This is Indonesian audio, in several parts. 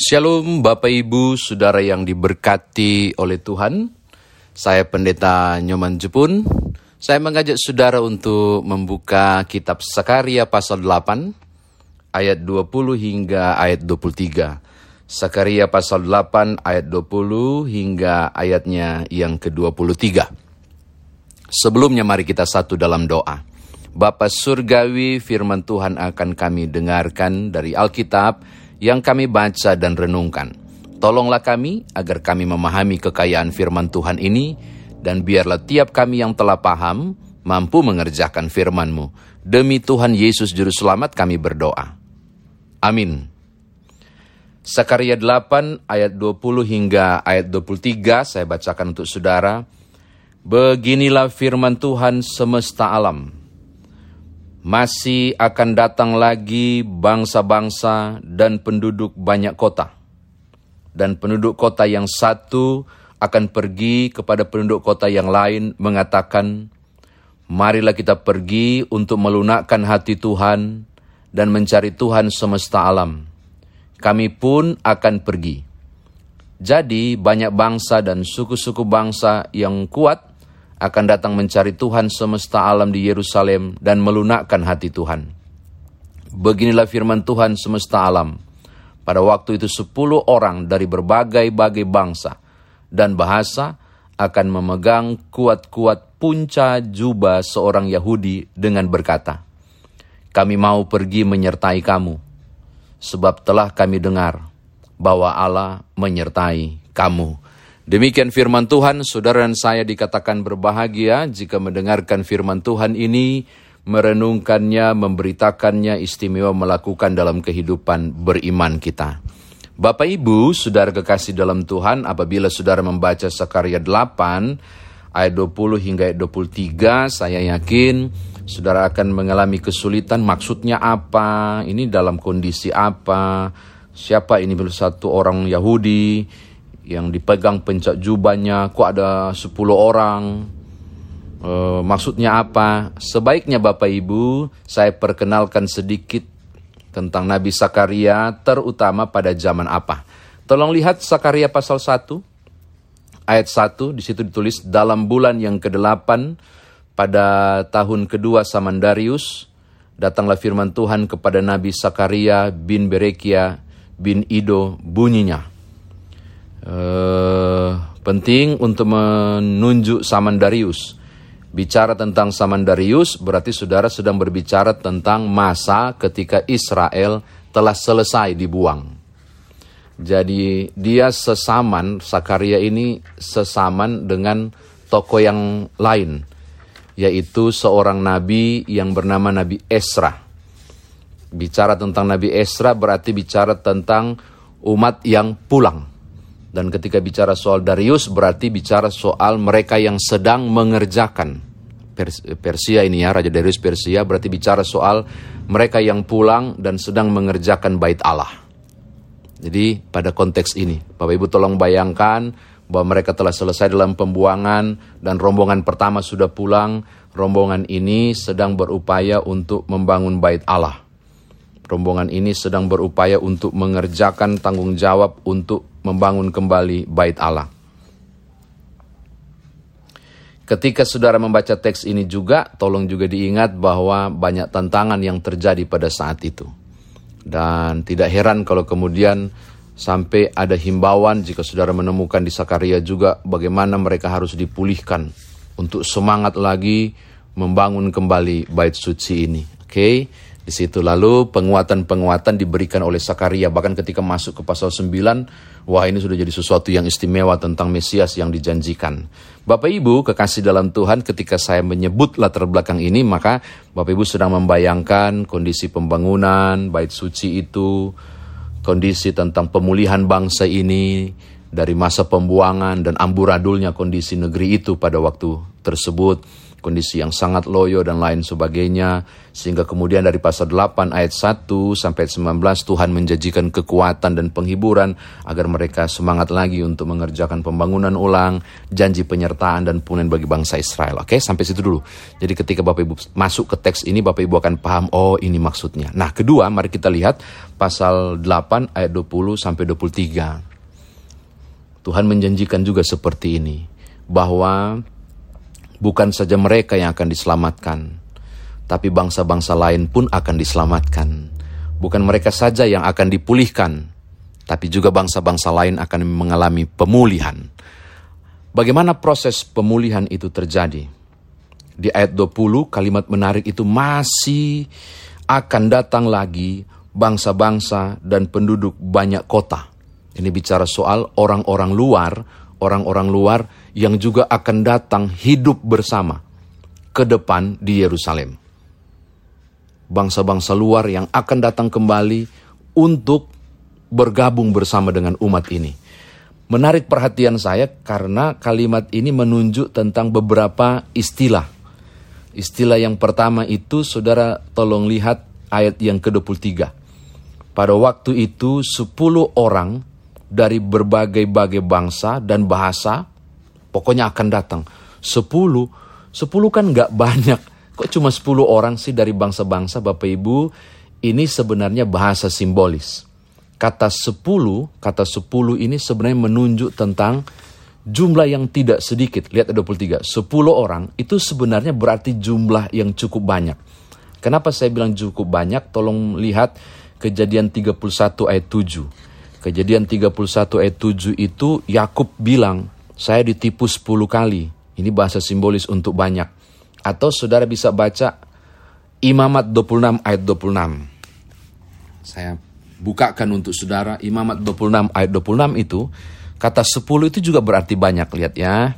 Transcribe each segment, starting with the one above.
Shalom Bapak Ibu, Saudara yang diberkati oleh Tuhan. Saya Pendeta Nyoman Jepun. Saya mengajak Saudara untuk membuka kitab Sakaria pasal 8 ayat 20 hingga ayat 23. Sakaria pasal 8 ayat 20 hingga ayatnya yang ke-23. Sebelumnya mari kita satu dalam doa. Bapa Surgawi firman Tuhan akan kami dengarkan dari Alkitab yang kami baca dan renungkan. Tolonglah kami agar kami memahami kekayaan firman Tuhan ini dan biarlah tiap kami yang telah paham mampu mengerjakan firman-Mu. Demi Tuhan Yesus Juru Selamat kami berdoa. Amin. Sakaria 8 ayat 20 hingga ayat 23 saya bacakan untuk saudara. Beginilah firman Tuhan semesta alam masih akan datang lagi bangsa-bangsa dan penduduk banyak kota. Dan penduduk kota yang satu akan pergi kepada penduduk kota yang lain mengatakan, Marilah kita pergi untuk melunakkan hati Tuhan dan mencari Tuhan semesta alam. Kami pun akan pergi. Jadi banyak bangsa dan suku-suku bangsa yang kuat akan datang mencari Tuhan semesta alam di Yerusalem dan melunakkan hati Tuhan. Beginilah firman Tuhan semesta alam. Pada waktu itu sepuluh orang dari berbagai-bagai bangsa dan bahasa akan memegang kuat-kuat punca jubah seorang Yahudi dengan berkata, Kami mau pergi menyertai kamu, sebab telah kami dengar bahwa Allah menyertai kamu. Demikian firman Tuhan, saudara dan saya dikatakan berbahagia jika mendengarkan firman Tuhan ini, merenungkannya, memberitakannya, istimewa melakukan dalam kehidupan beriman kita. Bapak Ibu, saudara kekasih dalam Tuhan, apabila saudara membaca Sakaria 8, ayat 20 hingga ayat 23, saya yakin saudara akan mengalami kesulitan. Maksudnya apa, ini dalam kondisi apa, siapa ini? Satu orang Yahudi, yang dipegang pencak jubahnya, kok ada 10 orang, e, maksudnya apa? Sebaiknya Bapak Ibu, saya perkenalkan sedikit tentang Nabi Sakaria, terutama pada zaman apa. Tolong lihat Sakaria pasal 1, ayat 1, di situ ditulis, dalam bulan yang ke-8, pada tahun kedua Samandarius, datanglah firman Tuhan kepada Nabi Sakaria bin Berekia bin Ido bunyinya uh, penting untuk menunjuk Samandarius. Bicara tentang Samandarius berarti saudara sedang berbicara tentang masa ketika Israel telah selesai dibuang. Jadi dia sesaman, Sakaria ini sesaman dengan tokoh yang lain, yaitu seorang nabi yang bernama Nabi Esra. Bicara tentang Nabi Esra berarti bicara tentang umat yang pulang dan ketika bicara soal Darius berarti bicara soal mereka yang sedang mengerjakan Persia ini ya, Raja Darius Persia berarti bicara soal mereka yang pulang dan sedang mengerjakan bait Allah. Jadi pada konteks ini, Bapak Ibu tolong bayangkan bahwa mereka telah selesai dalam pembuangan dan rombongan pertama sudah pulang, rombongan ini sedang berupaya untuk membangun bait Allah. Rombongan ini sedang berupaya untuk mengerjakan tanggung jawab untuk membangun kembali bait Allah. Ketika saudara membaca teks ini juga, tolong juga diingat bahwa banyak tantangan yang terjadi pada saat itu. Dan tidak heran kalau kemudian sampai ada himbauan jika saudara menemukan di Sakaria juga bagaimana mereka harus dipulihkan untuk semangat lagi membangun kembali bait suci ini. Oke. Okay? Di situ. Lalu penguatan-penguatan diberikan oleh Sakaria bahkan ketika masuk ke pasal 9, wah ini sudah jadi sesuatu yang istimewa tentang Mesias yang dijanjikan. Bapak Ibu, kekasih dalam Tuhan, ketika saya menyebut latar belakang ini, maka Bapak Ibu sedang membayangkan kondisi pembangunan, bait suci itu, kondisi tentang pemulihan bangsa ini, dari masa pembuangan dan amburadulnya kondisi negeri itu pada waktu tersebut kondisi yang sangat loyo dan lain sebagainya. Sehingga kemudian dari pasal 8 ayat 1 sampai 19 Tuhan menjanjikan kekuatan dan penghiburan agar mereka semangat lagi untuk mengerjakan pembangunan ulang, janji penyertaan dan punen bagi bangsa Israel. Oke, sampai situ dulu. Jadi ketika Bapak Ibu masuk ke teks ini Bapak Ibu akan paham oh ini maksudnya. Nah, kedua mari kita lihat pasal 8 ayat 20 sampai 23. Tuhan menjanjikan juga seperti ini bahwa bukan saja mereka yang akan diselamatkan, tapi bangsa-bangsa lain pun akan diselamatkan. Bukan mereka saja yang akan dipulihkan, tapi juga bangsa-bangsa lain akan mengalami pemulihan. Bagaimana proses pemulihan itu terjadi? Di ayat 20 kalimat menarik itu masih akan datang lagi bangsa-bangsa dan penduduk banyak kota. Ini bicara soal orang-orang luar, orang-orang luar yang juga akan datang hidup bersama ke depan di Yerusalem. Bangsa-bangsa luar yang akan datang kembali untuk bergabung bersama dengan umat ini. Menarik perhatian saya karena kalimat ini menunjuk tentang beberapa istilah. Istilah yang pertama itu saudara tolong lihat ayat yang ke-23. Pada waktu itu 10 orang dari berbagai-bagai bangsa dan bahasa, pokoknya akan datang. Sepuluh, sepuluh kan nggak banyak. Kok cuma sepuluh orang sih dari bangsa-bangsa Bapak Ibu? Ini sebenarnya bahasa simbolis. Kata sepuluh, kata sepuluh ini sebenarnya menunjuk tentang jumlah yang tidak sedikit. Lihat 23, sepuluh orang itu sebenarnya berarti jumlah yang cukup banyak. Kenapa saya bilang cukup banyak? Tolong lihat kejadian 31 ayat 7 Kejadian 31 ayat 7 itu Yakub bilang, saya ditipu 10 kali. Ini bahasa simbolis untuk banyak. Atau saudara bisa baca Imamat 26 ayat 26. Saya bukakan untuk saudara Imamat 26 ayat 26 itu kata 10 itu juga berarti banyak lihat ya.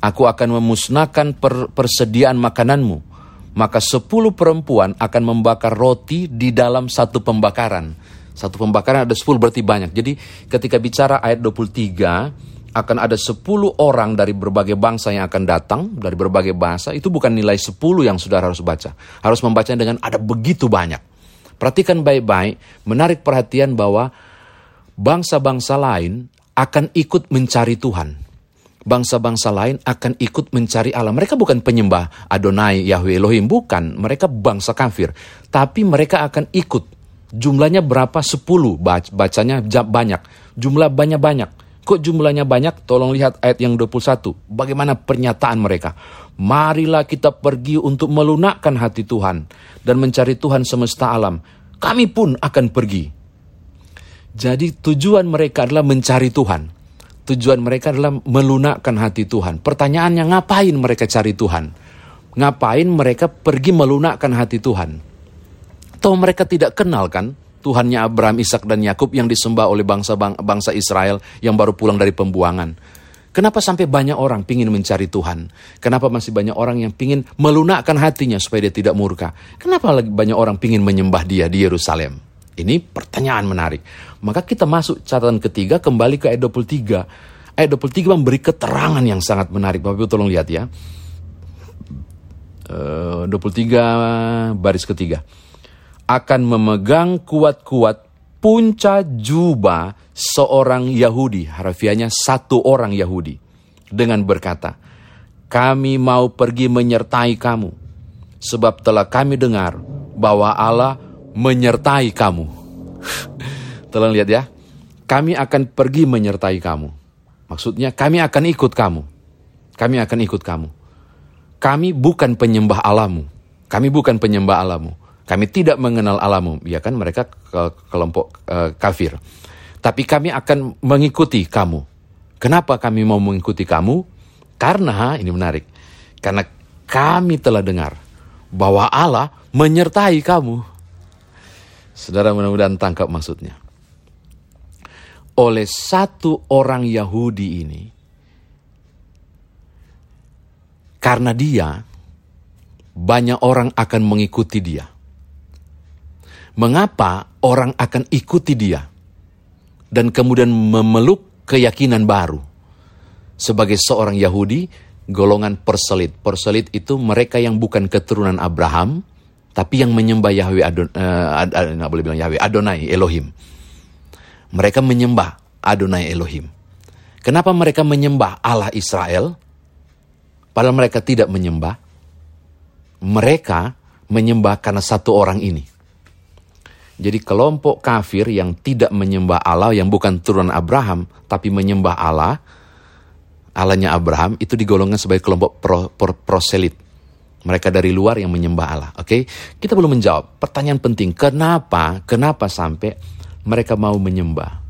Aku akan memusnahkan per, persediaan makananmu. Maka 10 perempuan akan membakar roti di dalam satu pembakaran satu pembakaran ada 10 berarti banyak. Jadi ketika bicara ayat 23 akan ada 10 orang dari berbagai bangsa yang akan datang dari berbagai bahasa itu bukan nilai 10 yang saudara harus baca. Harus membacanya dengan ada begitu banyak. Perhatikan baik-baik, menarik perhatian bahwa bangsa-bangsa lain akan ikut mencari Tuhan. Bangsa-bangsa lain akan ikut mencari Allah. Mereka bukan penyembah Adonai, Yahweh Elohim, bukan. Mereka bangsa kafir. Tapi mereka akan ikut Jumlahnya berapa? 10. Bacanya banyak. Jumlah banyak-banyak. Kok jumlahnya banyak? Tolong lihat ayat yang 21. Bagaimana pernyataan mereka? Marilah kita pergi untuk melunakkan hati Tuhan dan mencari Tuhan semesta alam. Kami pun akan pergi. Jadi tujuan mereka adalah mencari Tuhan. Tujuan mereka adalah melunakkan hati Tuhan. Pertanyaannya ngapain mereka cari Tuhan? Ngapain mereka pergi melunakkan hati Tuhan? Atau mereka tidak kenal kan Tuhannya Abraham, Ishak dan Yakub yang disembah oleh bangsa bangsa Israel yang baru pulang dari pembuangan. Kenapa sampai banyak orang pingin mencari Tuhan? Kenapa masih banyak orang yang pingin melunakkan hatinya supaya dia tidak murka? Kenapa lagi banyak orang pingin menyembah dia di Yerusalem? Ini pertanyaan menarik. Maka kita masuk catatan ketiga kembali ke ayat 23. Ayat 23 memberi keterangan yang sangat menarik. Bapak Ibu tolong lihat ya. Uh, eh, 23 baris ketiga akan memegang kuat-kuat punca jubah seorang Yahudi, harfiahnya satu orang Yahudi, dengan berkata, kami mau pergi menyertai kamu, sebab telah kami dengar bahwa Allah menyertai kamu. Tolong lihat ya, kami akan pergi menyertai kamu. Maksudnya kami akan ikut kamu. Kami akan ikut kamu. Kami bukan penyembah alamu. Kami bukan penyembah alamu kami tidak mengenal alamu, ya kan mereka ke kelompok uh, kafir. Tapi kami akan mengikuti kamu. Kenapa kami mau mengikuti kamu? Karena ini menarik. Karena kami telah dengar bahwa Allah menyertai kamu. Saudara mudah-mudahan tangkap maksudnya. Oleh satu orang Yahudi ini, karena dia, banyak orang akan mengikuti dia mengapa orang akan ikuti dia dan kemudian memeluk keyakinan baru. Sebagai seorang Yahudi, golongan perselit. Perselit itu mereka yang bukan keturunan Abraham, tapi yang menyembah Yahweh Adon, uh, boleh bilang Yahweh Adonai Elohim. Mereka menyembah Adonai Elohim. Kenapa mereka menyembah Allah Israel? Padahal mereka tidak menyembah. Mereka menyembah karena satu orang ini. Jadi kelompok kafir yang tidak menyembah Allah, yang bukan turunan Abraham, tapi menyembah Allah, Allahnya Abraham, itu digolongkan sebagai kelompok pro, pro, proselit. Mereka dari luar yang menyembah Allah. Oke, okay? kita belum menjawab. Pertanyaan penting, kenapa, kenapa sampai mereka mau menyembah?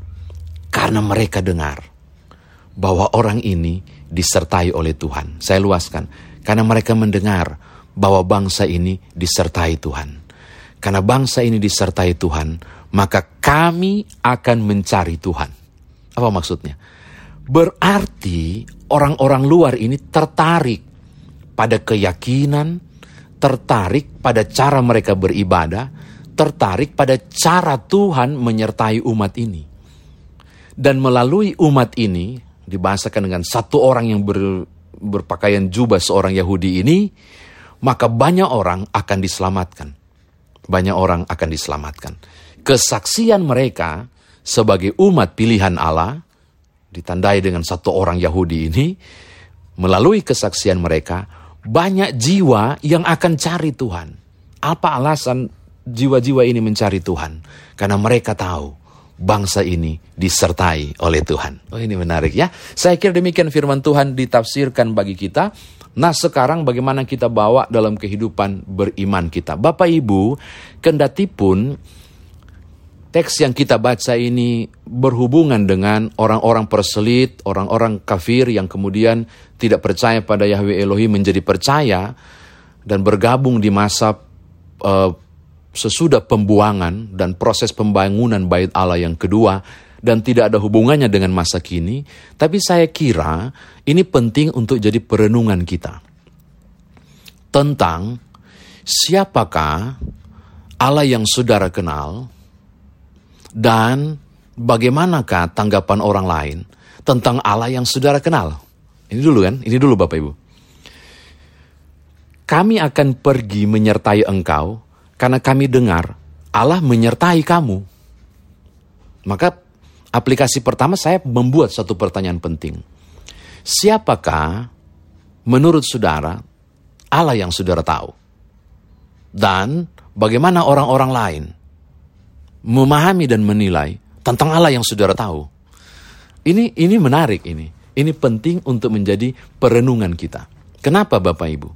Karena mereka dengar bahwa orang ini disertai oleh Tuhan. Saya luaskan, karena mereka mendengar bahwa bangsa ini disertai Tuhan. Karena bangsa ini disertai Tuhan, maka kami akan mencari Tuhan. Apa maksudnya? Berarti orang-orang luar ini tertarik pada keyakinan, tertarik pada cara mereka beribadah, tertarik pada cara Tuhan menyertai umat ini. Dan melalui umat ini, dibahasakan dengan satu orang yang ber, berpakaian jubah seorang Yahudi ini, maka banyak orang akan diselamatkan banyak orang akan diselamatkan. Kesaksian mereka sebagai umat pilihan Allah, ditandai dengan satu orang Yahudi ini, melalui kesaksian mereka, banyak jiwa yang akan cari Tuhan. Apa alasan jiwa-jiwa ini mencari Tuhan? Karena mereka tahu bangsa ini disertai oleh Tuhan. Oh ini menarik ya. Saya kira demikian firman Tuhan ditafsirkan bagi kita. Nah sekarang bagaimana kita bawa dalam kehidupan beriman kita. Bapak Ibu, kendati pun teks yang kita baca ini berhubungan dengan orang-orang perselit, orang-orang kafir yang kemudian tidak percaya pada Yahweh Elohim menjadi percaya dan bergabung di masa uh, sesudah pembuangan dan proses pembangunan bait Allah yang kedua dan tidak ada hubungannya dengan masa kini, tapi saya kira ini penting untuk jadi perenungan kita tentang siapakah Allah yang saudara kenal dan bagaimanakah tanggapan orang lain tentang Allah yang saudara kenal. Ini dulu kan, ini dulu Bapak Ibu. Kami akan pergi menyertai engkau karena kami dengar Allah menyertai kamu. Maka aplikasi pertama saya membuat satu pertanyaan penting. Siapakah menurut saudara Allah yang saudara tahu? Dan bagaimana orang-orang lain memahami dan menilai tentang Allah yang saudara tahu? Ini ini menarik ini. Ini penting untuk menjadi perenungan kita. Kenapa Bapak Ibu?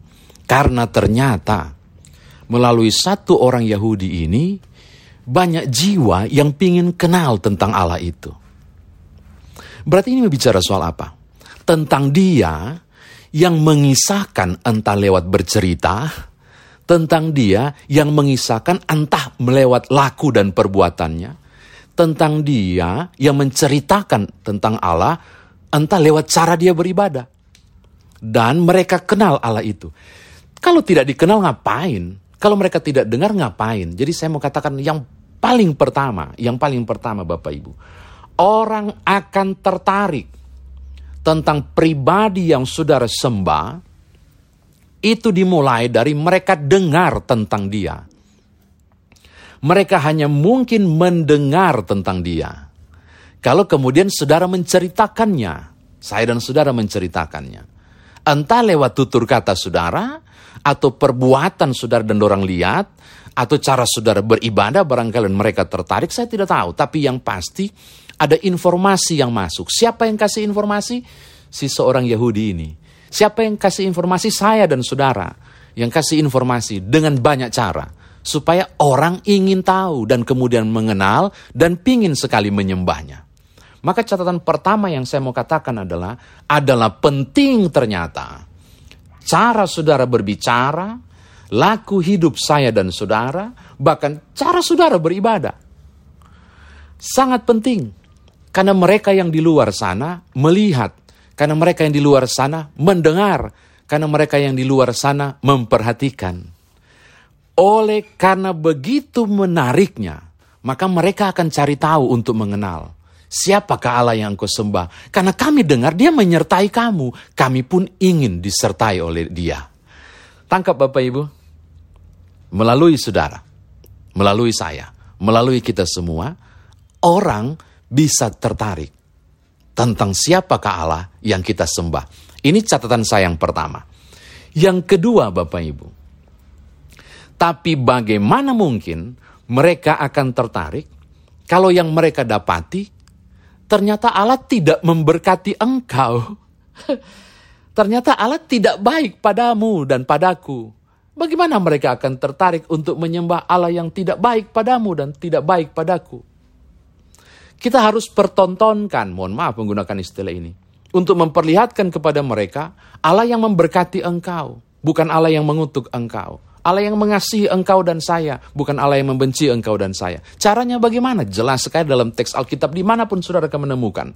Karena ternyata melalui satu orang Yahudi ini banyak jiwa yang pingin kenal tentang Allah itu. Berarti ini bicara soal apa? Tentang dia yang mengisahkan entah lewat bercerita, tentang dia yang mengisahkan entah melewat laku dan perbuatannya, tentang dia yang menceritakan tentang Allah entah lewat cara dia beribadah. Dan mereka kenal Allah itu. Kalau tidak dikenal ngapain? Kalau mereka tidak dengar ngapain? Jadi saya mau katakan yang paling pertama, yang paling pertama Bapak Ibu, orang akan tertarik tentang pribadi yang saudara sembah, itu dimulai dari mereka dengar tentang dia. Mereka hanya mungkin mendengar tentang dia. Kalau kemudian saudara menceritakannya, saya dan saudara menceritakannya. Entah lewat tutur kata saudara, atau perbuatan saudara dan orang lihat, atau cara saudara beribadah barangkali mereka tertarik, saya tidak tahu. Tapi yang pasti ada informasi yang masuk. Siapa yang kasih informasi? Si seorang Yahudi ini. Siapa yang kasih informasi? Saya dan saudara. Yang kasih informasi dengan banyak cara. Supaya orang ingin tahu dan kemudian mengenal dan pingin sekali menyembahnya. Maka catatan pertama yang saya mau katakan adalah, adalah penting ternyata. Cara saudara berbicara, laku hidup saya dan saudara, bahkan cara saudara beribadah. Sangat penting, karena mereka yang di luar sana melihat, karena mereka yang di luar sana mendengar, karena mereka yang di luar sana memperhatikan. Oleh karena begitu menariknya, maka mereka akan cari tahu untuk mengenal. Siapakah Allah yang engkau sembah? Karena kami dengar dia menyertai kamu, kami pun ingin disertai oleh dia. Tangkap Bapak Ibu, melalui saudara, melalui saya, melalui kita semua, orang bisa tertarik tentang siapakah Allah yang kita sembah. Ini catatan saya yang pertama. Yang kedua Bapak Ibu, tapi bagaimana mungkin mereka akan tertarik kalau yang mereka dapati ternyata Allah tidak memberkati engkau. ternyata Allah tidak baik padamu dan padaku. Bagaimana mereka akan tertarik untuk menyembah Allah yang tidak baik padamu dan tidak baik padaku? Kita harus pertontonkan, mohon maaf menggunakan istilah ini, untuk memperlihatkan kepada mereka Allah yang memberkati engkau, bukan Allah yang mengutuk engkau. Allah yang mengasihi engkau dan saya, bukan Allah yang membenci engkau dan saya. Caranya bagaimana? Jelas sekali dalam teks Alkitab di mana pun saudara akan menemukan.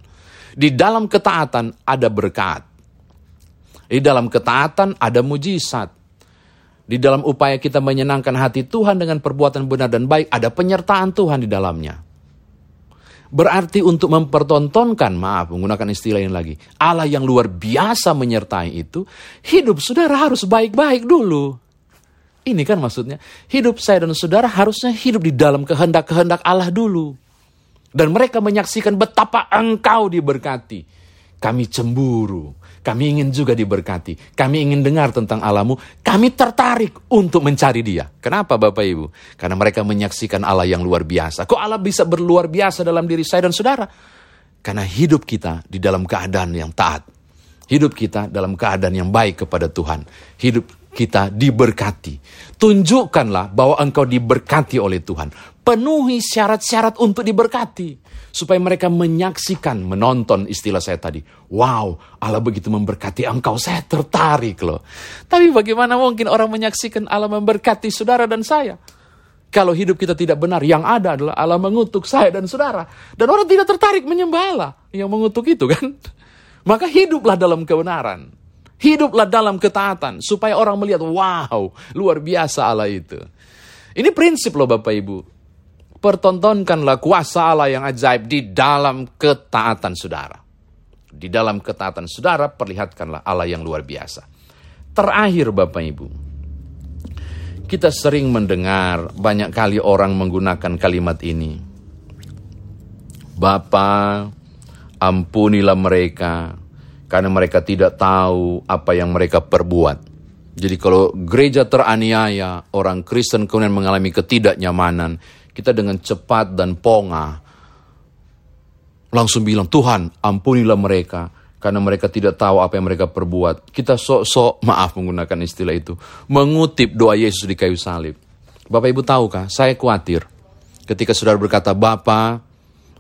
Di dalam ketaatan ada berkat. Di dalam ketaatan ada mujizat. Di dalam upaya kita menyenangkan hati Tuhan dengan perbuatan benar dan baik, ada penyertaan Tuhan di dalamnya. Berarti untuk mempertontonkan, maaf menggunakan istilah yang lagi, Allah yang luar biasa menyertai itu, hidup saudara harus baik-baik dulu. Ini kan maksudnya, hidup saya dan saudara harusnya hidup di dalam kehendak-kehendak Allah dulu. Dan mereka menyaksikan betapa engkau diberkati. Kami cemburu, kami ingin juga diberkati, kami ingin dengar tentang Allahmu, kami tertarik untuk mencari dia. Kenapa Bapak Ibu? Karena mereka menyaksikan Allah yang luar biasa. Kok Allah bisa berluar biasa dalam diri saya dan saudara? Karena hidup kita di dalam keadaan yang taat. Hidup kita dalam keadaan yang baik kepada Tuhan. Hidup kita diberkati. Tunjukkanlah bahwa engkau diberkati oleh Tuhan. Penuhi syarat-syarat untuk diberkati. Supaya mereka menyaksikan, menonton istilah saya tadi. Wow, Allah begitu memberkati engkau. Saya tertarik loh. Tapi bagaimana mungkin orang menyaksikan Allah memberkati saudara dan saya? Kalau hidup kita tidak benar, yang ada adalah Allah mengutuk saya dan saudara. Dan orang tidak tertarik menyembah Allah yang mengutuk itu kan. Maka hiduplah dalam kebenaran. Hiduplah dalam ketaatan supaya orang melihat, wow, luar biasa Allah itu. Ini prinsip loh Bapak Ibu. Pertontonkanlah kuasa Allah yang ajaib di dalam ketaatan saudara. Di dalam ketaatan saudara, perlihatkanlah Allah yang luar biasa. Terakhir Bapak Ibu, kita sering mendengar banyak kali orang menggunakan kalimat ini. Bapa, ampunilah mereka, karena mereka tidak tahu apa yang mereka perbuat. Jadi kalau gereja teraniaya, orang Kristen kemudian mengalami ketidaknyamanan, kita dengan cepat dan ponga langsung bilang, Tuhan ampunilah mereka, karena mereka tidak tahu apa yang mereka perbuat. Kita sok-sok, maaf menggunakan istilah itu, mengutip doa Yesus di kayu salib. Bapak Ibu tahukah, saya khawatir ketika saudara berkata, Bapa,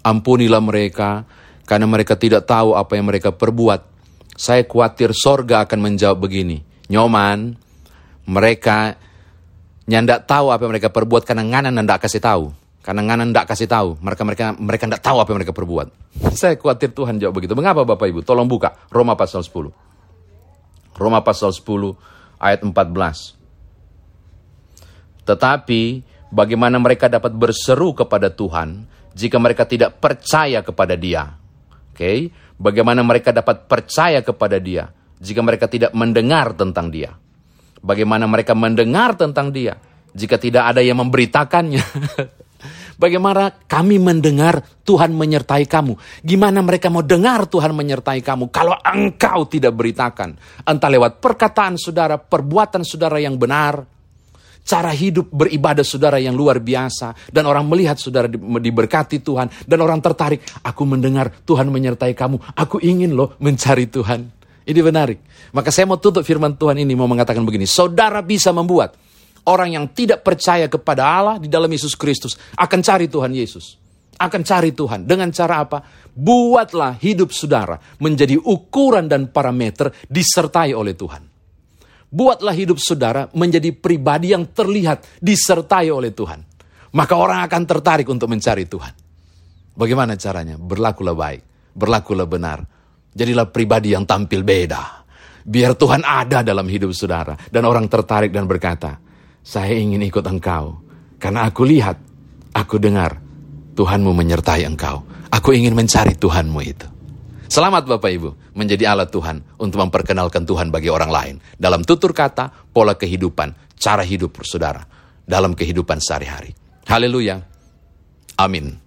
ampunilah mereka, karena mereka tidak tahu apa yang mereka perbuat. Saya khawatir sorga akan menjawab begini. Nyoman, mereka nyandak tahu apa yang mereka perbuat karena nganan ndak kasih tahu. Karena nganan ndak kasih tahu, mereka mereka mereka ndak tahu apa yang mereka perbuat. Saya khawatir Tuhan jawab begitu. Mengapa Bapak Ibu? Tolong buka Roma pasal 10. Roma pasal 10 ayat 14. Tetapi bagaimana mereka dapat berseru kepada Tuhan jika mereka tidak percaya kepada Dia? Oke, okay? Bagaimana mereka dapat percaya kepada dia jika mereka tidak mendengar tentang dia? Bagaimana mereka mendengar tentang dia jika tidak ada yang memberitakannya? Bagaimana kami mendengar Tuhan menyertai kamu? Gimana mereka mau dengar Tuhan menyertai kamu kalau engkau tidak beritakan? Entah lewat perkataan saudara, perbuatan saudara yang benar, cara hidup beribadah saudara yang luar biasa. Dan orang melihat saudara diberkati Tuhan. Dan orang tertarik aku mendengar Tuhan menyertai kamu. Aku ingin loh mencari Tuhan. Ini menarik. Maka saya mau tutup firman Tuhan ini mau mengatakan begini. Saudara bisa membuat orang yang tidak percaya kepada Allah di dalam Yesus Kristus akan cari Tuhan Yesus. Akan cari Tuhan. Dengan cara apa? Buatlah hidup saudara menjadi ukuran dan parameter disertai oleh Tuhan Buatlah hidup saudara menjadi pribadi yang terlihat disertai oleh Tuhan. Maka orang akan tertarik untuk mencari Tuhan. Bagaimana caranya? Berlakulah baik, berlakulah benar. Jadilah pribadi yang tampil beda. Biar Tuhan ada dalam hidup saudara. Dan orang tertarik dan berkata, saya ingin ikut engkau. Karena aku lihat, aku dengar, Tuhanmu menyertai engkau. Aku ingin mencari Tuhanmu itu. Selamat Bapak Ibu menjadi alat Tuhan untuk memperkenalkan Tuhan bagi orang lain. Dalam tutur kata, pola kehidupan, cara hidup saudara. Dalam kehidupan sehari-hari. Haleluya. Amin.